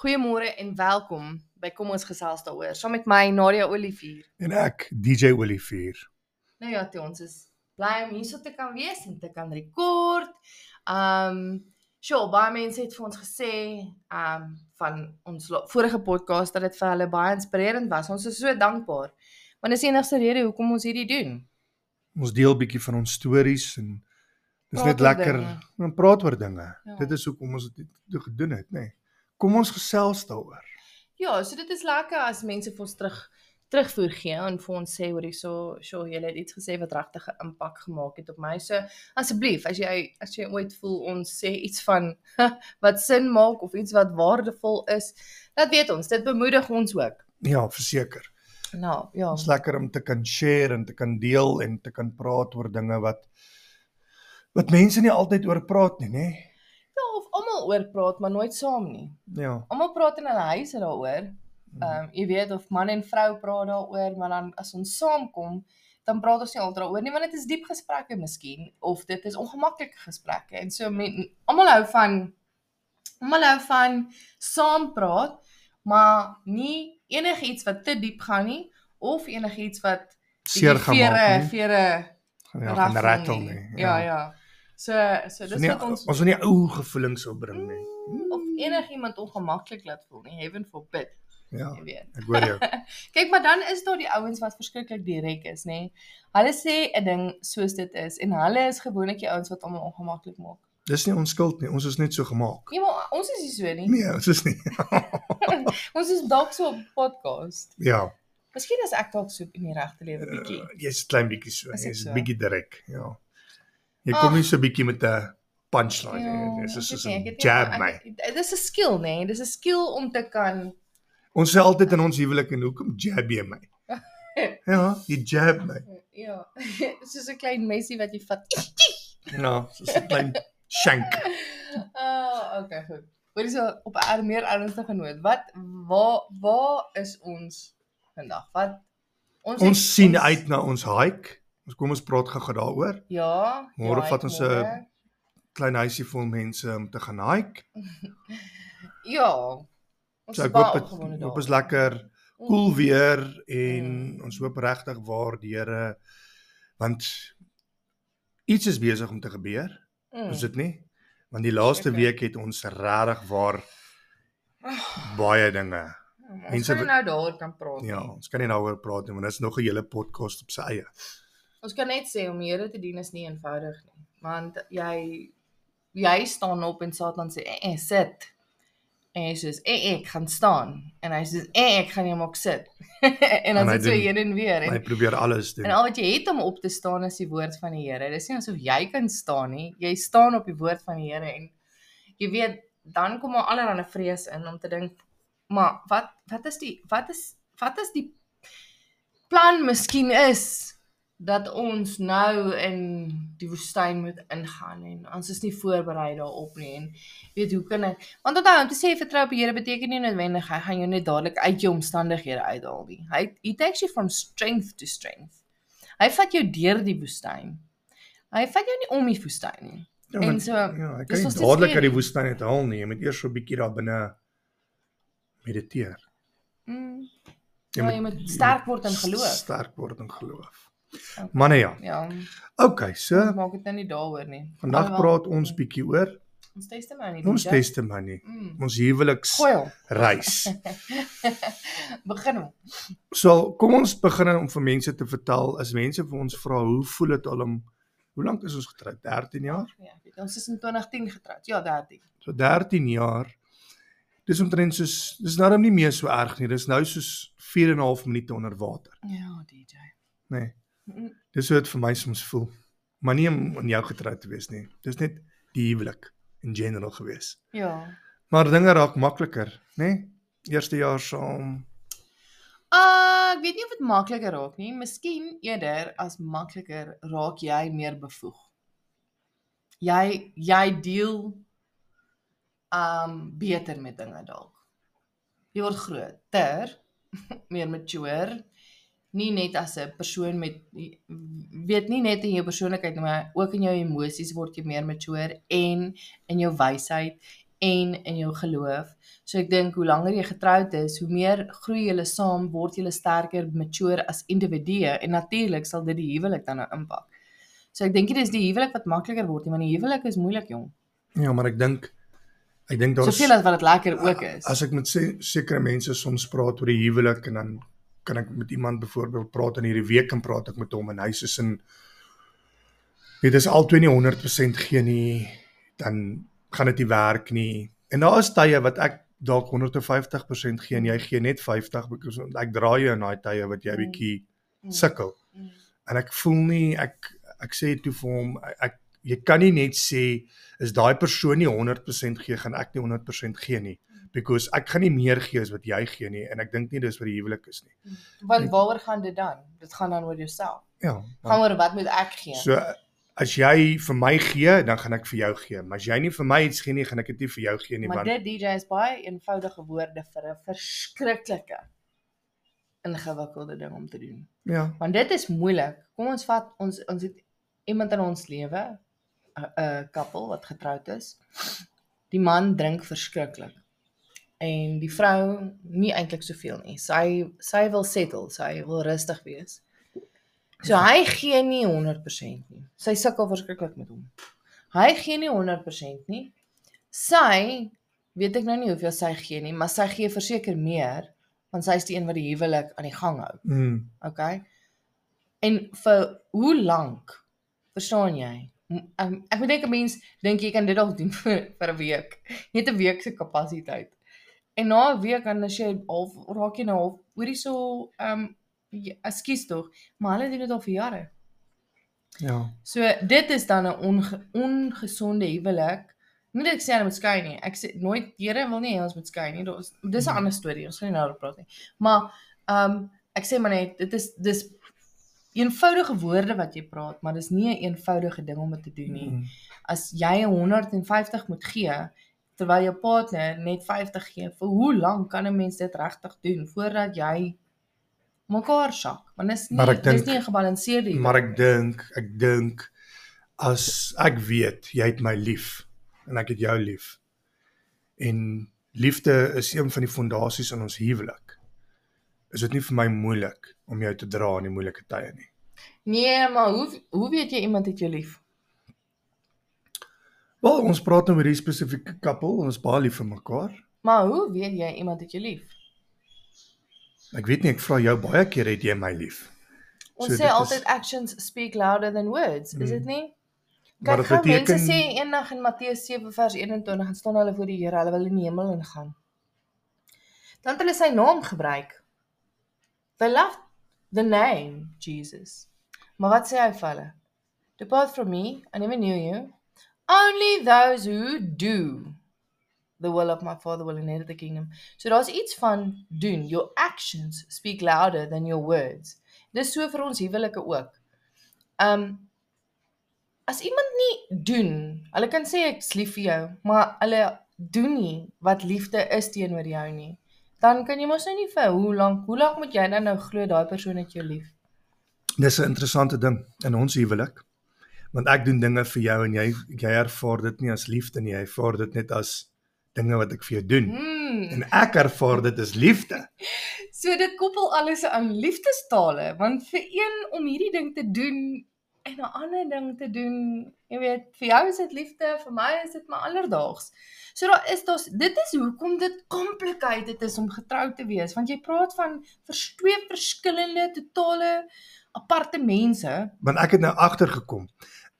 Goeiemôre en welkom by Kom ons gesels daaroor. Saam met my Nadia Olivier. En ek DJ Olivier. Nou ja, toe ons is bly om hierso te kan wees en te kan rekord. Um sure, baie mense het vir ons gesê um van ons vorige podcast dat dit vir hulle baie inspirerend was. Ons is so dankbaar. Want dis die enigste rede hoekom ons hierdie doen. Ons deel bietjie van ons stories en dis Praat net lekker om praat oor dinge. Ja. Dit is hoekom ons dit do- gedoen het, nê. Nee. Kom ons gesels daaroor. Ja, so dit is lekker as mense vir ons terug terugvoer gee en vir ons sê hoor hierso, sure, jy het iets gesê wat regtig 'n impak gemaak het op my. So asseblief, as jy as jy ooit voel ons sê iets van wat sin maak of iets wat waardevol is, laat weet ons. Dit bemoedig ons ook. Ja, verseker. Nou, ja. Is lekker om te kan share en te kan deel en te kan praat oor dinge wat wat mense nie altyd oor praat nie, nê. Ja, of almal oor praat, maar nooit saam nie. Ja. Almal praat in hulle huise daaroor. Mhm. Ehm um, jy weet of man en vrou praat daaroor, maar dan as ons saamkom, dan praat ons nie altyd daaroor nie, want dit is diep gesprekke miskien of dit is ongemaklike gesprekke. En so men almal hou van almal hou van saam praat, maar nie enigiets wat te diep gaan nie of enigiets wat Seer vere gemaak nie. vere Ja, raffel gaan rattle nie. Ja, ja. So so So dis nie, wat ons ons wil nie ou gevoelens sou bring nie. of enigiemand ongemaklik laat voel nie. Heaven forbid, Ja, jy weet. ek hoor jou. Kyk, maar dan is daar die ouens wat verskriklik direk is, nê. Hulle sê 'n ding soos dit is en hulle is gewoonlik die ouens wat almal ongemaklik maak. Dis nie ons skuld nie. Ons is net so gemaak. Nee, maar ons is nie so nie. Nee, ons is nie. Ons is dalk so op podcast. Ja. Miskien is ek dalk so in die regte lewe bietjie. Uh, jy's 'n klein bietjie so. Jy's so? bietjie direk, ja. Jy kom Ag. nie so bietjie met 'n punchline Ja, nie. Dis is weet so nie, 'n jab my. ek- Dis 'n skill, nê. Dis 'n skill om te kan Ons sê altyd in ons huwelik en hoekom jab jy my? Ja, jy jab my. ja, soos 'n klein messie wat jy vat. Ja, soos 'n klein shank. Ah, okay, goed. Hoorie so op 'n er- meer ernstige noot. Wat waar waar is ons vandag? Wat ons Ons het- sien uit na ons hike. Ons kom ons praat gou-gou daaroor. Ja. Môre ja, vat ons 'n. Klein huisie vol mense om te gaan hike. Ja. Ons So ek hoop opgewonde hoop is lekker koel weer en Mm. ons hoop regtig waar die Here want iets is besig om te gebeur. Mm. Is dit nie? Want die laaste Seker. week het ons regtig waar baie dinge. Ons mense kan nou daaroor kan praat. Ja, ons kan nie daaroor praat nie, want dit is nog 'n hele podcast op sy eie. Ons kan net sê om die Here te dien is nie eenvoudig nie. Want jy jy staan op en Satan sê, "Eh, eh sit." En hy sê, "Eh, ek gaan staan." En hy sê, "Eh, ek gaan nie maak sit." en dan hy sit so doen- heen en weer Hy en probeer alles doen. en al wat jy het om op te staan is die woord van die Here. Dis nie asof jy kan staan nie. Jy staan op die woord van die Here en jy weet dan kom maar allerlei vrees in om te dink, maar wat wat is die wat is wat is die plan miskien is dat ons nou in die woestyn moet ingaan en ons is nie voorberei daarop nie en weet hoe kan ek want onthou om te sê vertrou op die Here beteken nie noodwendig hy gaan jou net dadelik uit jou omstandighede uithaal nie. Hy he takes you from strength to strength. Hy vat jou deur die woestyn. Hy vat jou nie om die woestyn nie. Ja, en so, ja, hy kan nie dadelik uit die woestyn uit haal nie. Jy moet eers so 'n bietjie daar binne mediteer. Mm, Jy ja, jy moet sterk word in geloof. Sterk word in geloof. Manne ja. Ja, Okay, so ons maak dit nou nie daaroor nie. vandag Alhoewel, praat ons bietjie oor ons testimony. ons DJ. testimonie, Mm. ons huweliks Gooi hom. reis. Begin hom. So, kom ons begin om vir mense te vertel as mense vir ons vra hoe voel dit al om hoe lank is ons getroud? 13 jaar? Ja, weet, ons is in 2010 getroud. Ja, 13. So 13 jaar. Dis omtrent soos dis nou nie meer so erg nie. Dis nou soos 4 en 'n half minute onder water, Ja, DJ. Nee, Mm, dis hoe dit vir my soms voel. Maar nie om aan jou getroud te wees nie. Dis net die huwelik in general gewees. Ja. Maar dinge raak makliker, nê? Nee? Eerste jaar saam. Uh, ek weet nie of dit makliker raak nie. Miskien eerder as makliker raak jy meer bevoeg. Jy jy deel um beter met dinge dalk. Jy word groter, meer mature. Nie net as 'n persoon met weet nie net in jou persoonlikheid maar ook in jou emosies word jy meer mature en in jou wysheid en in jou geloof. So ek dink hoe langer jy getroud is, hoe meer groei julle saam, word julle sterker, mature as individue en natuurlik sal dit die huwelik dan nou impak. So ek dink dit is die huwelik wat makliker word, nie, want die huwelik is moeilik jong. Ja, maar ek dink ek dink daar's Soveel as wat dit lekker ook is. As ek met se- sekere mense soms praat oor die huwelik en dan kan ek met iemand byvoorbeeld praat in hierdie week en praat ek met hom en hy sê sin weet dis albei nie 100% gee nie, dan gaan dit nie werk nie. En daar is tye wat ek dalk 150% gee en jy gee net 50 because ek dra jou in daai tye wat jy Mm. bietjie Mm. sukkel. Mm. En ek voel nie ek ek sê toe vir hom ek jy kan nie net sê is daai persoon nie 100% gee gaan ek nie 100% gee nie because ek gaan nie meer gee as wat jy gee nie en ek dink nie dis wat die huwelik is nie. Want waaroor gaan dit dan? Dit gaan dan oor jouself. Ja. Gaan oor wat moet ek gee? So as jy vir my gee, dan gaan ek vir jou gee. Maar as jy nie vir my iets gee nie, gaan ek dit nie vir jou gee nie maar want dit DJ is baie eenvoudige woorde vir 'n verskriklike ingewikkelde ding om te doen. ja, Want dit is moeilik. Kom ons vat ons ons het iemand in ons lewe 'n koppel wat getroud is. Die man drink verskriklik. En die vrou nie eintlik soveel nie. Sy sy wil settle, sy wil rustig wees. So hy gee nie 100% nie. Sy sukkel verskriklik met hom. Hy gee nie 100% nie. Sy weet ek nou nie hoeveel sy gee nie, maar sy gee verseker meer want sy is die een wat die huwelik aan die gang hou. mm, Okay. En vir hoe lank? Verstaan jy? Ek, ek dink 'n mens dink jy kan dit dalk doen vir vir 'n week. Jy het 'n week se kapasiteit. En na 'n week dan as jy half raak jy nou half hoorie so ehm um, ekskuus tog, maar hulle doen dit al vir jare. ja. So dit is dan 'n onge, ongesonde huwelik. Nie dat ek sê hulle moet skei nie. Ek sê nooit Here wil nie ons moet skei nie. Daar's dis 'n ander storie. Ons gaan nie daaroor praat nie. Maar ehm um, ek sê maar net dit is dis eenvoudige woorde wat jy praat, maar dis nie 'n eenvoudige ding om dit te doen nie. Mm, As jy 150 moet gee terwyl jou partner net 50 gee, vir hoe lank kan 'n mens dit regtig doen voordat jy mekaar sak? Want dis nie Maar ek dis dink- nie 'n gebalanseerde huwelik Maar ek dink, ek dink as ek weet jy het my lief en ek het jou lief. En liefde is een van die fondasies in ons huwelik. Is dit nie vir my moeilik om jou te dra in die moeilike tye nie? Nee, maar hoe hoe weet jy iemand het jou lief? Wel, ons praat nou oor hierdie spesifieke koppel, ons is baie lief vir mekaar. Maar hoe weet jy iemand het jou lief? Ek weet nie, ek vra jou baie keer het jy my lief? Ons So sê dit is- altyd actions speak louder than words, is dit Mm. nie? Maar Kyk, dit gou mense beteken- sê eendag in Matteus 7 vers 21 gaan staan hulle voor die Here, hulle wil in die hemel ingaan. Dan het hulle sy naam gebruik. They love the name Jesus. Maar wat sê hy vir hulle? Depart from me, I never knew you. Only those who do the will of my Father will inherit the kingdom. So daar's iets van doen. Your actions speak louder than your words. Dis so vir ons huwelike ook. Um as iemand nie doen, hulle kan sê ek's lief vir jou, maar hulle doen nie wat liefde is teenoor jou nie. Dan kan jy mos nou nie vir hoe lank, hoe lank moet jy dan nou glo daai persoon het jou lief? Dis 'n interessante ding in ons huwelik. Want ek doen dinge vir jou en jy jy ervaar dit nie as liefde nie, jy ervaar dit net as dinge wat ek vir jou doen. Hmm. En ek ervaar dit as liefde. So dit koppel alles aan liefdestale, want vir een om hierdie ding te doen en 'n ander ding te doen, jy weet, vir jou is dit liefde, vir my is dit maar alledaags. So daar is daar's dit is hoekom dit complicated is om getroud te wees, want jy praat van vers twee verskillende totale aparte mense. Want ek het nou agtergekom.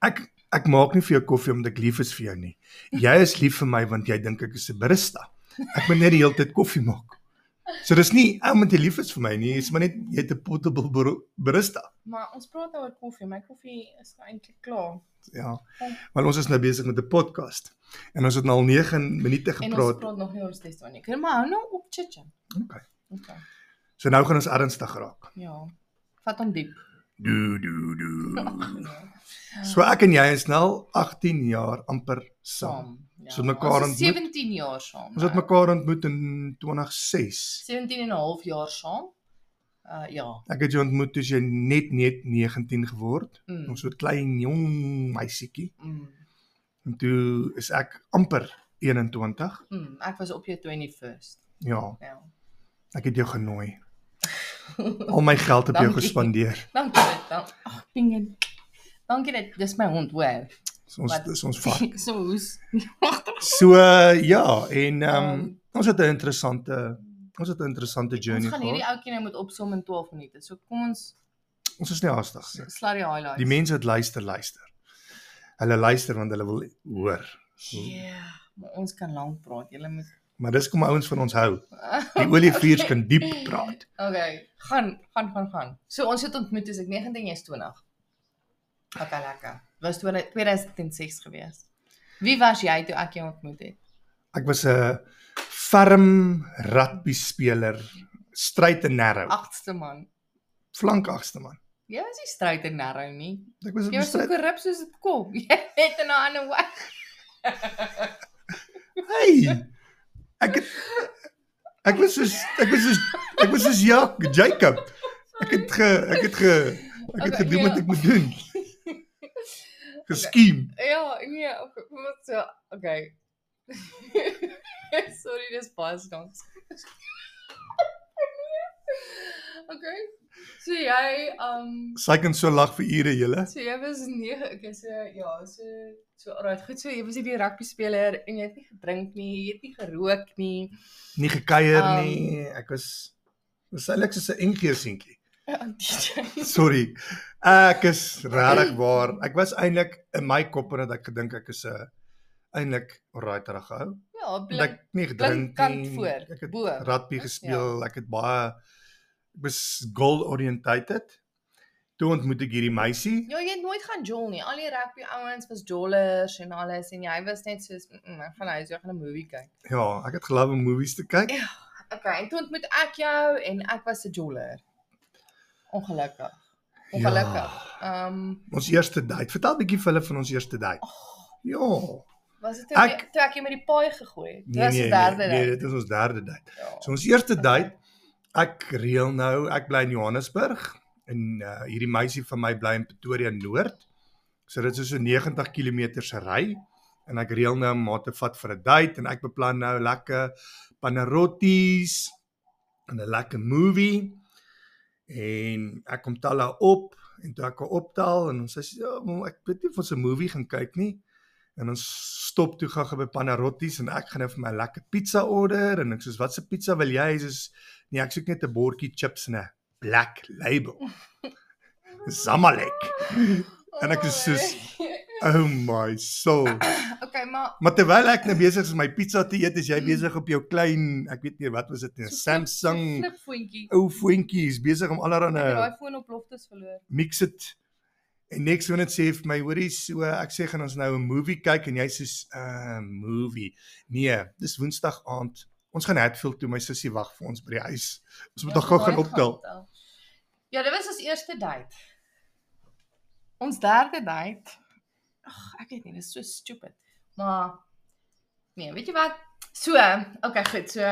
Ek ek maak nie vir jou koffie omdat ek lief is vir jou nie. Jy is lief vir my want jy dink ek is 'n barista. Ek moet net die hele tyd koffie maak. So dis nie omdat jy lief is vir my nie, dis maar net jy het 'n portable bar- barista. Maar ons praat oor koffie. My koffie is eintlik klaar. Ja. Want ons is nou besig met 'n podcast en ons het nou al 9 minute En ons gepraat. praat nog nie oor ons testimonie. Kan maar hou nou op chitchat. Okay. Okay. So nou gaan ons ernstig raak. Ja. Vat hom diep. Do do do. Ja. So ek en jy is nou 18 jaar amper saam. Ja. So mekaar ons ontmoet? 17 jaar saam. Ons het nou. mekaar ontmoet in 2006. 17 en 'n half jaar saam. Uh ja. Ek het jou ontmoet toe jy net net 19 geword. Mm. Ons so klein jong meisietjie. Mm. En toe is ek amper 21. Mm. Ek was op jou 21st. Ja, Ja. ek het jou genooi. Al my geld op jou gespandeer. Dankie dit. Dan. Ag, pingen. Dankie dit. Dis my hond, hoor. Dis ons Wat? dis ons vak. so hoes. So uh, ja, en ehm um, Um, ons het 'n interessante ons het 'n interessante Ons journey gaan hierdie gehad. ouetjie nou moet opsom in 12 minute. So kom ons Ons is nie haastig nie. sla die highlights. Die mense wat luister, luister. Hulle luister want hulle wil hoor. Ja, maar ons kan lank praat. Julle moet Maar dis kom ouens van ons hou. Die olievuurs kan diep praat. Okay, gaan gaan gaan gaan. So ons het ontmoet toe ek 19 jy is 20. Okay, lekker. Was 2006 gewees. Wie was jy toe ek jou ontmoet het? Ek was 'n ferm rugby speler, straight and narrow. Agste man. Flank agste man. Jy was nie straight en narrow nie. Ek was op Jy was so stryd. korrup soos dit kom. Jy het in 'n ander way. Hey. Ek het Ek was so ek was so ek was so Jak, Jacob. Ek het ge ek het ge ek het Okay, gedoen ja. wat ek moet doen. Geskiem. Ja, nee, okay, wat so, okay. Sorry, dis baie skanks. okay. So jy um Sy kan so lag vir ure julle. so jy was 9, okay, so ja, so so alright, goed so jy was hierdie rugby speler en jy het nie gedrink nie, jy het nie gerook nie. Nie gekuier Um, nie. Ek was was eintlik so 'n enkeer seentjie. Ja. Sorry. Ek is regtig waar. Ek was eintlik in my kop en ek gedink ek is 'n eintlik alrighter gehou. Ja, blink. ek nie gedrink nie. Ek het bo. rugby Ja. gespeel. Ek het baie ek was goal orientated. Toe ontmoet ek hierdie meisie. Ja, jy het nooit gaan jol nie. Al die rugby ouens was jollers en alles en jy was net soos mm, mm, ek gaan huis, ek gaan 'n movie kyk. Ja, ek het geloof om movies te kyk. Okay, en toe ontmoet ek jou en ek was 'n joller. Ongelukkig. Ongelukkig. Ehm um, Ons eerste date. Vertel 'n bietjie vir hulle van ons eerste date. Ja. was dit toe Ek- toe ek jou met die paai gegooi het? Dit Nee was nee, die derde nee, nee, date. dit is ons derde date. Ja. So ons eerste date, ek reël nou, ek bly in Johannesburg en uh, hierdie meisie van my bly in Pretoria Noord. So dit is so 90 km se ry en ek reël nou om haar te vat vir 'n date en ek beplan nou lekker panarottis en 'n lekker movie. En ek kom tel haar op en toe ek haar optel en ons sê ja, ek weet nie of ons 'n movie gaan kyk nie. En ons stop toe gou by Panarottis en ek gaan nou vir my 'n lekker pizza order en ek sê wat se pizza wil jy? Sê nee, ek soek net 'n bordjie chips en 'n black label. Zamalek. En ek is soos oh my soul. Okay, maar Maar terwyl ek nou besig is om my pizza te eet, is jy besig op jou klein, ek weet nie wat was dit nie, flip- Samsung so flip voetjie. ou voetjies besig om allerlei het daai foon op loftes verloor. mix dit en niks wanneer dit sê vir my hoorie so ek sê gaan ons nou 'n movie kyk en jy sê 'n uh, movie nee dis woensdag aand ons gaan Hatfield toe my sussie wag vir ons by die huis ons moet Ja, nog gou gaan optel Ja, dit was ons eerste date. Ons derde date. Ag, ek weet nie, dit is so stupid. Maar nee, weet jy wat? So, okay, goed. So,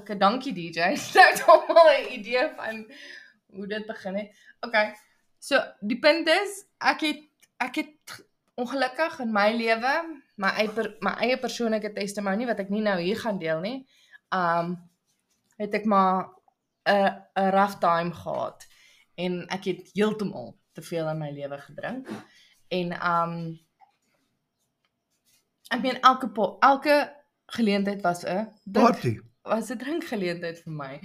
okay, dankie DJ. Nou het almal 'n idee van hoe dit begin het. Okay. So, die punt is ek het ek het ongelukkig in my lewe my eie my eie persoonlike testimonie wat ek nie nou hier gaan deel nie. Um het ek maar 'n 'n rough time gehad en ek het heeltemal te veel in my lewe gedrink. En um ek meen elke elke geleentheid was 'n party was 'n drinkgeleentheid vir my.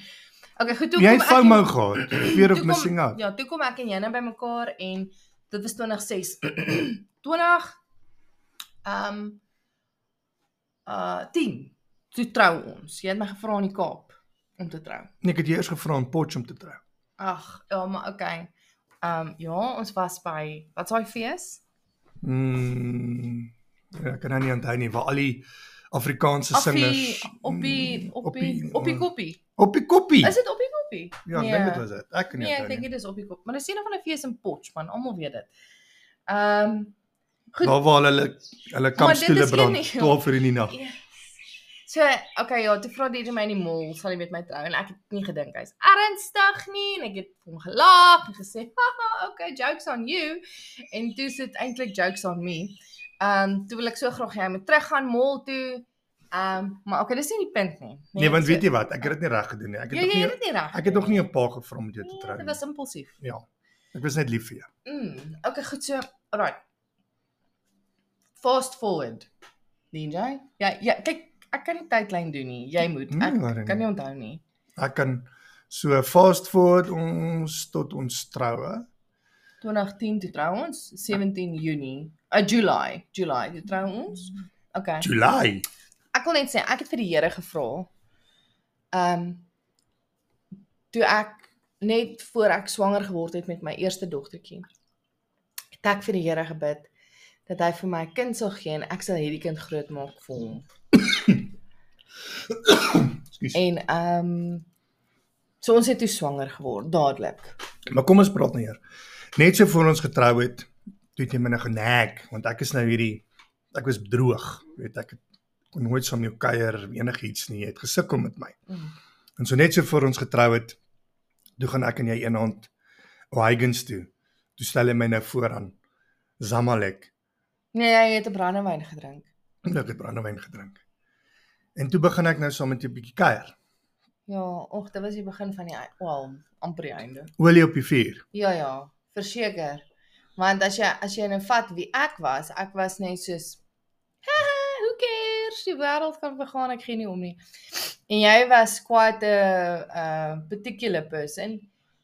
Okay, goed, toe jy het FOMO gehad fear of missing out Ja, toe kom ek en jy nou by mekaar en dit was 2006. 20 ehm um, uh 10. Toe trou ons. Jy het my gevra in die Kaap om te trou. nee ek het jou eers gevra om Potch om te trou Ag, ja, maar okay. Ehm um, ja, ons was by wat's daai fees? mm, ja, ek kan nou nie onthou nie waar al die Afrikaanse singers op die op mm, die op die koppie. op die koppie Is dit op die koppie? ja ek dink dit was dit ek kan nie Nee, ek onthou dink nie dit is op die kop. Maar dis een van 'n fees in Potch man, almal weet dit. Ehm goed. daar waar hulle hulle kampstoele brand ja. 12 uur in die nag Ja. So, okay, ja, toe vra DJ my in die mall, sal jy met my trou en ek het nie gedink hy's ernstig nie en ek het vir hom gelag en gesê, "Haha, okay, jokes on you." En toe sit eintlik jokes on me. Ehm um, toe wil ek so graag hê hy moet teruggaan mall toe. Ehm um, maar okay, dis nie die punt nie. Nee, want weet jy wat? Ek het dit nie reg gedoen nie. Ek het Jy nog jy nie het dit nie reg. ek het nog nie 'n pa gevra om met jou te Nee, trou Dit nie. was impulsief. Ja. Ek was net lief vir jou. Mm, okay, goed so. Alright. Fast forward. DJ? Ja, ja, kyk, ek kan nie tydlyn doen nie. Jy moet. Nee, Ek waarom kan nie? nie onthou nie. Ek kan so fast forward ons tot ons troue. 2010 toe trou ons, 17 Junie. Uh July, July toe trou ons. Okay. July. Ek wil net sê ek het vir die Here gevra. Ehm um, toe ek net voor ek swanger geword het met my eerste dogtertjie. Het ek vir die Here gebid dat hy vir my 'n kind sal gee en ek sal hierdie kind grootmaak vir hom. Ekskuus. En ehm um, so ons het toe swanger geword dadelik. Maar kom ons praat nou hier. Net so voor ons getrou het, toe het jy my nou genag want ek is nou hierdie ek was droog, weet ek het kon nooit saam jou kuier enigiets nie. Jy het gesukkel met my. Mm. En so net so voor ons getrou het, toe gaan ek en jy eendag Huygens toe. Toe stel hy my nou voor aan Zamalek. Nee, jy het 'n brandewyn gedrink. Ek het brandewyn gedrink. En toe begin ek nou saam met jou bietjie kuier. Ja, och, dit was die begin van die wel amper die einde. Olie op die vuur. Ja ja, verseker. Want as jy as jy nou vat wie ek was, ek was net soos "Haha, who cares? Die wêreld kan vergaan, ek gee nie om nie. En jy was quite 'n uh particular person.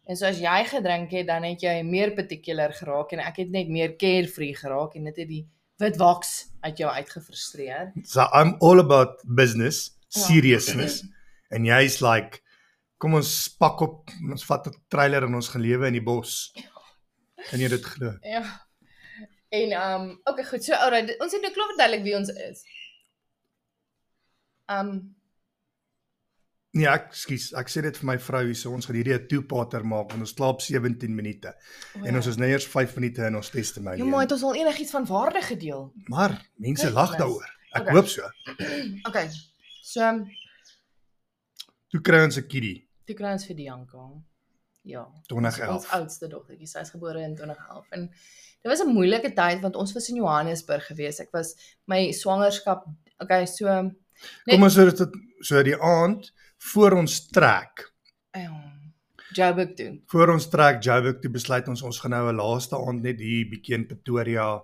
En so as jy gedrink het, dan het jy meer particular geraak en ek het net meer carefree geraak en dit het die wit waks uit jou uitgefrustreer. So I'm all about business, Ja. seriousness. En jy's like kom ons pak op, ons vat 'n trailer en ons gaan lewe in die bos. Kan jy dit glo? Ja. En um okay, goed. So alright, ons het nou klaar verduidelik wie ons is. Um Nee, ek skus, ek sê dit vir my vrou hier, so ons gaan hierdie 'n two-parter maak want ons slaap 17 minute en ons is nou eers 5 minute in ons testimonie. Ja, maar het ons al enigiets van waarde gedeel? maar mense lag daaroor. Ek Okay. hoop so. Okay. So, um, Toe kry ons 'n kiddie toe kry ons vir Bianca. Ja. Ons 2011. oudste dogtertjie, sy is gebore in 2011 en dit was 'n moeilike tyd want ons was in Johannesburg gewees. Ek was my swangerskap, okay, so net, Kom ons sê dit so die aand voor ons trek. ja, Joburg toe. Voor ons trek Joburg toe besluit ons ons gaan nou 'n laaste aand net hier bietjie in Pretoria.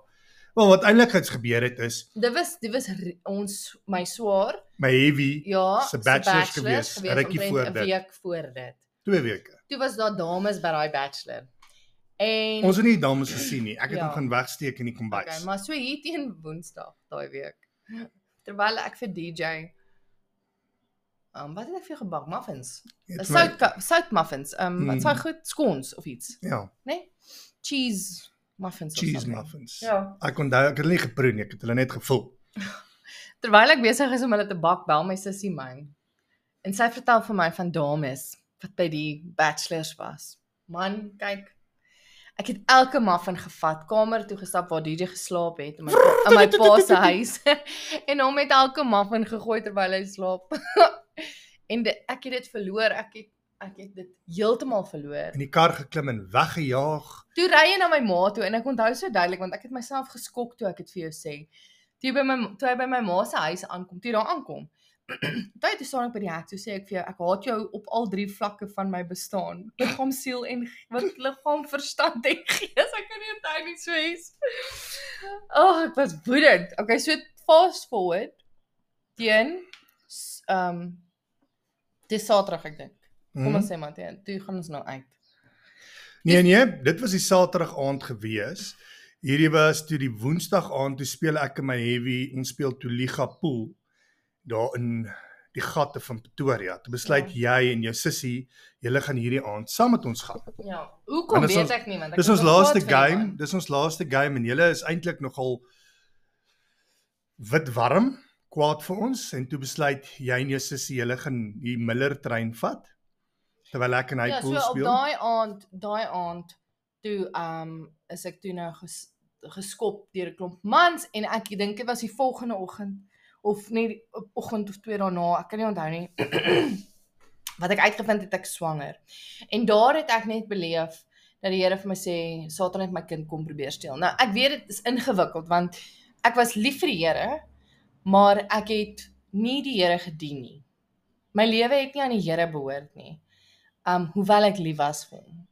Wel wat eintlik iets gebeur het is Dit was dit was ons my swaar, my heavy ja, Se bachelors gewees, gewees rukkie voor 'n dit. week voor dit. 2 weke. Toe was daar dames by daai bachelor. En Ons het nie dames gesien nie. Ek het Ja. hom gaan wegsteek in die kombuis. Okay, maar so hier teen Woensdag daai week. Terwyl ek vir DJ Um wat het ek vir gebak? Muffins. Uh, sout sout muffins. Um wat Mm. sou goed scones of iets, Ja, né? Nee? Cheese muffins of cheese something. muffins. Ja. Ek onthou ek het hulle nie geproe nie, ek het hulle net gevul. Terwyl ek besig is om hulle te bak, bel my sussie my. En sy vertel vir my van dames wat by die bachelors was. Man, kyk. Ek het elke muffin gevat, kamer toe gestap waar DJ geslaap het in my in my pa se huis en hom met elke muffin gegooi terwyl hy slaap. en dit, ek het dit verloor. Ek het ek het dit heeltemal verloor. In die kar geklim en weggejaag. Toe ry hy na my ma toe en ek onthou so duidelik want ek het myself geskok toe ek dit vir jou sê. Toe by my toe hy by my ma se huis aankom, toe daar aankom. Toe toe staan ek by die hek, toe sê ek vir jou, ek haat jou op al drie vlakke van my bestaan. Liggaam, siel en wat liggaam, verstand en gees. Ek kan nie onthou nie so iets. Ag, oh, ek was woedend. Okay, so fast forward teen ehm um, dis Saterdag ek dink. Kom Hmm. ons sê maar teen, toe gaan ons nou uit. Nee nee, dit was die Saterdag aand gewees. Hierdie was toe die Woensdag aand toe speel ek in my heavy, ons speel toe Liga Pool daar in die gatte van Pretoria. Toe besluit ja. jy en jou sussie, julle gaan hierdie aand saam met ons gaan. Ja, hoekom weet ons- ek nie want ek Dis is ons laaste game, man. dis ons laaste game en julle is eintlik nogal wit warm, kwaad vir ons en toe besluit jy en jou sussie julle gaan die Miller trein vat terwyl ek en hy Ja, so pool op speel. daai aand, daai aand toe ehm um, is ek toe nou ges, geskop deur 'n klomp mans en ek dink dit was die volgende oggend of net die oggend of twee daarna, ek kan nie onthou nie. wat ek uitgevind het ek swanger. En daar het ek net beleef dat die Here vir my sê Satan het my kind kom probeer steel. Nou ek weet dit is ingewikkeld want ek was lief vir die Here, maar ek het nie die Here gedien nie. My lewe het nie aan die Here behoort nie. Um hoewel ek lief was vir hom.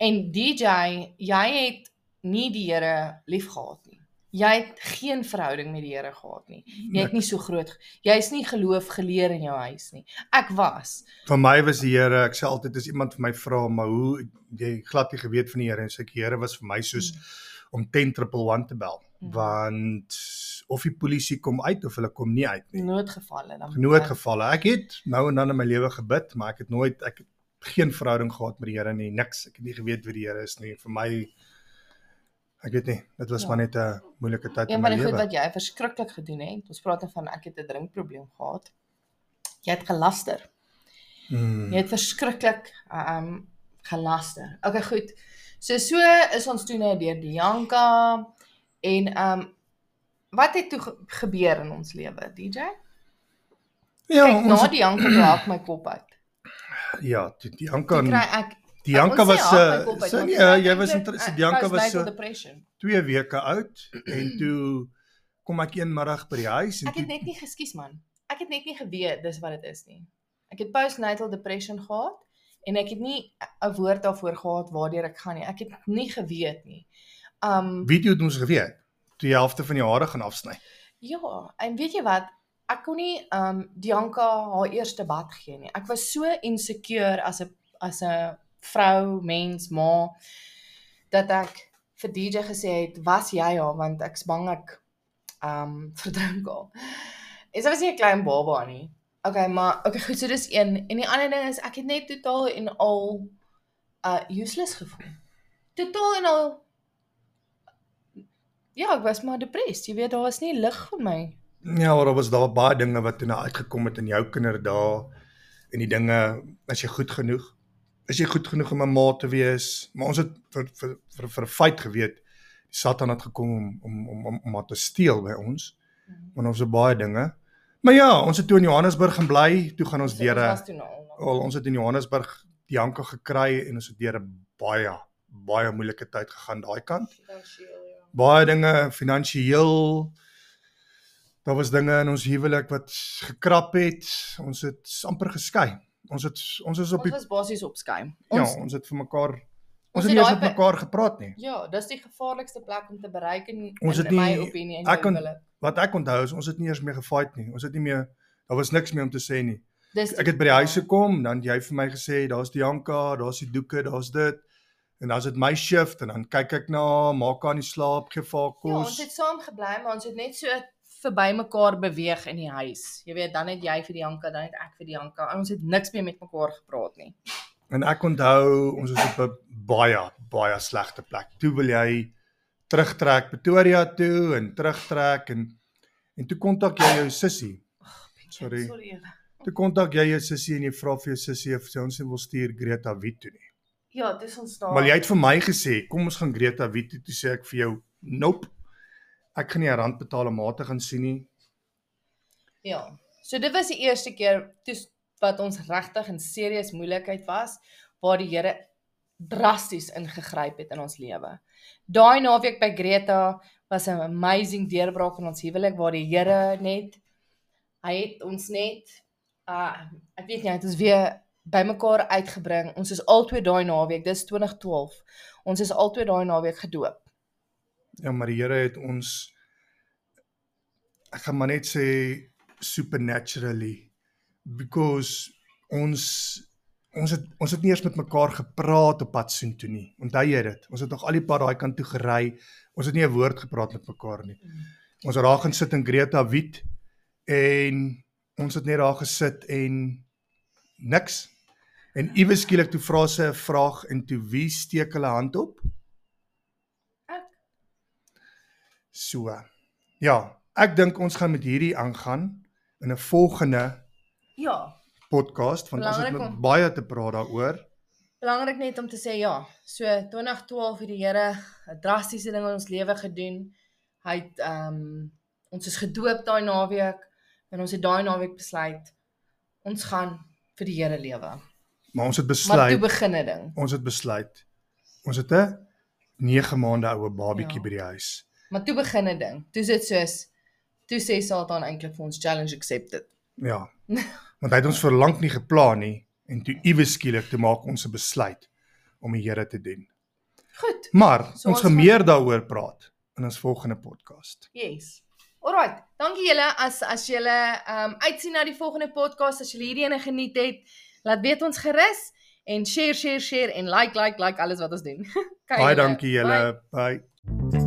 En DJ, jy het nie die Here liefgehad nie. Jy het geen verhouding met die Here gehad nie. Jy het nie so groot jy's nie geloof geleer in jou huis nie. Ek was. Vir my was die Here, ek sê altyd as iemand vir my vra, maar hoe jy glad nie geweet van die Here en sê die Here was vir my soos Mm. om 10111 te bel, Mm. want of die polisie kom uit of hulle kom nie uit nie. noodgevalle dan. Noodgevalle. Ek het nou en dan in my lewe gebid, maar ek het nooit ek het geen verhouding gehad met die Here nie, niks. Ek het nie geweet wie die Here is nie. Vir my ek weet nie, dit was Ja. maar net 'n moeilike tyd in Een my van die goed lewe. wat jy verskriklik gedoen het. Ons praat dan van ek het 'n drinkprobleem gehad. Jy het gelaster. Hmm. Jy het verskriklik um gelaster. Okay, goed. So so is ons toe nou deur die Janka en um wat het toe ge gebeur in ons lewe, DJ? Ja, Kyk, ons na toe hak my kop uit. ja, die, Janka kry ek die sê was uh, kop uit, so nee, jy was interessant. Die Janka was so depression. 2 weke oud en toe kom ek een middag by die huis en Ek het net nie geskies man. Ek het net nie geweet dis wat dit is nie. Ek het postnatal depression gehad en ek het nie 'n woord daarvoor gehad waardeur ek gaan nie. Ek het nie geweet nie. Um video het ons geweet toe jy helfte van die hare gaan afsny. ja, en weet jy wat? Ek kon nie um Dianka haar eerste bad gee nie. Ek was so insecure as 'n as 'n vrou, mens, ma dat ek vir DJ gesê het, "Was jy haar want ek's bang ek um verdrink haar." En sy was nie 'n klein baba nie. Okay, maar okay, goed, so dis een. En die ander ding is ek het net totaal en al uh useless gevoel. Totaal en al Ja, ek was maar depressed. Jy weet, daar was nie lig vir my. Ja, maar daar was daar baie dinge wat toe nou uitgekom het in jou kinderdae en die dinge as jy goed genoeg is jy goed genoeg om 'n ma te wees, maar ons het vir vir vir, vir feit geweet die Satan het gekom om om om om, om maar te steel by ons. Want ons het baie dinge. Maar ja, ons het toe in Johannesburg gaan bly, toe gaan ons deur 'n nou. Wel, ons het in Johannesburg die hanke gekry en ons het deur 'n baie baie moeilike tyd gegaan daai kant. Finansieel, ja. Baie dinge finansiëel. Daar was dinge in ons huwelik wat gekrap het. Ons het amper geskei. Ons het ons is op Ons die was basies op skuim. ja, Ons ons het vir mekaar ons ons het nie eens met mekaar gepraat nie. ja, dis die gevaarlikste plek om te bereik in, Ons in my nie- opinie en ek kon-. Wat ek onthou is ons het nie eers meer gefight nie. Ons het nie meer daar was niks meer om te sê nie. Dis Ek het by die huis gekom, dan jy vir my gesê, daar's die Janka, daar's die doeke, daar's dit. En dan's dit my shift en dan kyk ek na maak aan die slaap, gee vir haar Ja, ons kos. het saam gebly, maar ons het net so verby mekaar beweeg in die huis. Jy weet, dan het jy vir die Janka, dan het ek vir die Janka. Ons het niks meer met mekaar gepraat nie. En ek onthou ons is op 'n baie baie slegte plek. Toe wil jy terugtrek Pretoria toe en terugtrek en en toe kontak jy jou sussie. Sorry. Sorry. Eva. Toe kontak jy jou sussie en jy vra vir jou sussie of sy ons wil stuur Greta Wit toe nie. Ja, dis ons daar. Maar jy het vir my gesê, kom ons gaan Greta Wit toe, toe sê ek vir jou, nope. Ek gaan nie 'n rand betaal om mate gaan sien nie. Ja. So dit was die eerste keer toe wat ons regtig in serieus moeilikheid was waar die Here drasties ingegryp het in ons lewe. Daai naweek by Greta was 'n amazing deurbraak in ons huwelik waar die Here net hy het ons net uh ek weet nie, hy het ons weer bymekaar uitgebring. Ons is albei daai naweek, dis 2012. Ons is albei daai naweek gedoop. Ja, maar die Here het ons ek gaan maar net sê supernaturally because ons ons het ons het nie eers met mekaar gepraat op pad soontoe nie. Onthou jy dit? Ons het nog al die pad daai kant toe gery. Ons het nie 'n woord gepraat met mekaar nie. Ons het daar gaan sit in Greta Wit en ons het net daar gesit en niks. En iewes skielik toe vra sy 'n vraag en toe wie steek hulle hand op? Ek. So. Ja, ek dink ons gaan met hierdie aangaan in 'n volgende Ja, podcast want ons het om- baie te praat daaroor. Belangrik net om te sê ja, so 2012 het die Here 'n drastiese ding in ons lewe gedoen. Hy het ehm um, Ons is gedoop daai naweek en ons het daai naweek besluit ons gaan vir die Here lewe. Maar ons het Maar besluit toe begin 'n ding. ons het besluit. Ons het 'n 9 maande oue babietjie Ja. by die huis. Maar toe begin 'n ding. Toe sit soos toe sê Satan eintlik vir ons challenge accepted. Ja. Want hy het ons verlang nie geplan nie en toe iewes skielik te maak ons 'n besluit om die Here te dien. Goed. Maar So ons ons gaan gaan- meer daaroor praat in ons volgende podcast. Yes. Alright, dankie julle as as julle ehm um, uitsien na die volgende podcast as julle hierdie ene geniet het. Laat weet ons gerus en share share share en like like like alles wat ons doen. Baie dankie julle. Bye.